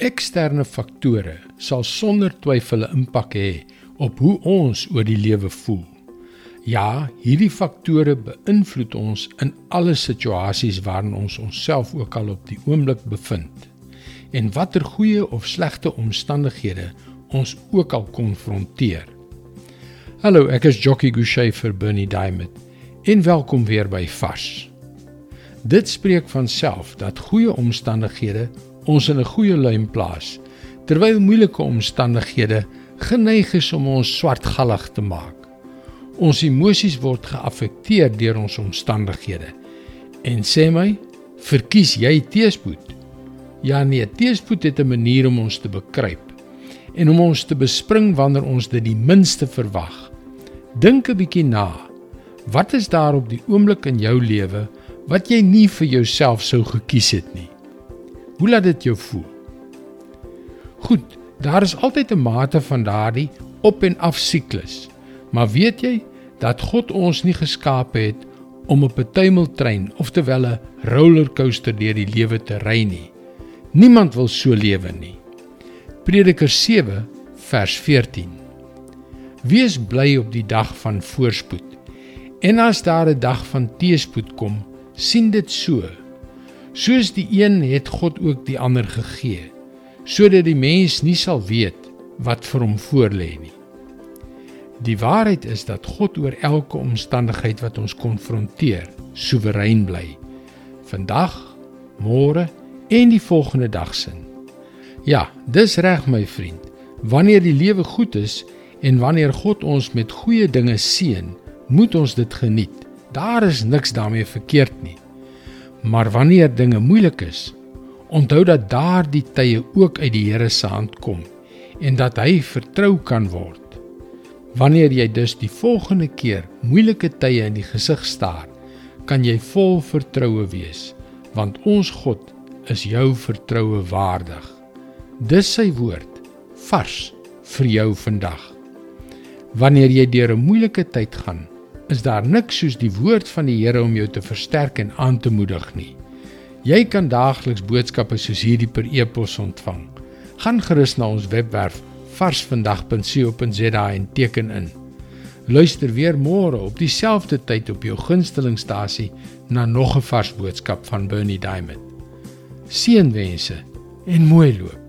Eksterne faktore sal sonder twyfel 'n impak hê op hoe ons oor die lewe voel. Ja, hierdie faktore beïnvloed ons in alle situasies waarin ons onsself ook al op die oomblik bevind. En watter goeie of slegte omstandighede ons ook al konfronteer. Hallo, ek is Jockey Gouchee vir Bernie Diamond. En welkom weer by Vars. Dit spreek van self dat goeie omstandighede ons in 'n goeie luim plaas, terwyl moeilike omstandighede geneig is om ons swartgallig te maak. Ons emosies word geaffekteer deur ons omstandighede. En sê my, verkies jy teëspoed? Ja nee, teëspoed het 'n manier om ons te bekruip en om ons te bespring wanneer ons dit die minste verwag. Dink 'n bietjie na. Wat is daar op die oomblik in jou lewe wat jy nie vir jouself sou gekies het nie? Hoe laat dit jou voel? Goed, daar is altyd 'n mate van daardie op en af siklus. Maar weet jy dat God ons nie geskaap het om op 'n tuimeltrein of terwyl 'n rollercoaster deur die lewe te ry nie. Niemand wil so lewe nie. Prediker 7 vers 14. Wees bly op die dag van voorspoed. En as daar 'n dag van teëspoed kom, sien dit so Soos die een het God ook die ander gegee, sodat die mens nie sal weet wat vir hom voorlê nie. Die waarheid is dat God oor elke omstandigheid wat ons konfronteer, soewerein bly. Vandag, môre en die volgende dag sin. Ja, dis reg my vriend. Wanneer die lewe goed is en wanneer God ons met goeie dinge seën, moet ons dit geniet. Daar is niks daarmee verkeerd nie. Maar wanneer dinge moeilik is, onthou dat daardie tye ook uit die Here se hand kom en dat hy vertrou kan word. Wanneer jy dus die volgende keer moeilike tye in die gesig staar, kan jy vol vertroue wees, want ons God is jou vertroue waardig. Dis sy woord vars vir jou vandag. Wanneer jy deur 'n moeilike tyd gaan, is daar niks soos die woord van die Here om jou te versterk en aan te moedig nie. Jy kan daagliks boodskappe soos hierdie per e-pos ontvang. Gaan gerus na ons webwerf varsvandag.co.za en teken in. Luister weer môre op dieselfde tyd op jou gunstelingstasie na nog 'n vars boodskap van Bernie Diamond. Seënwense en mooi loop.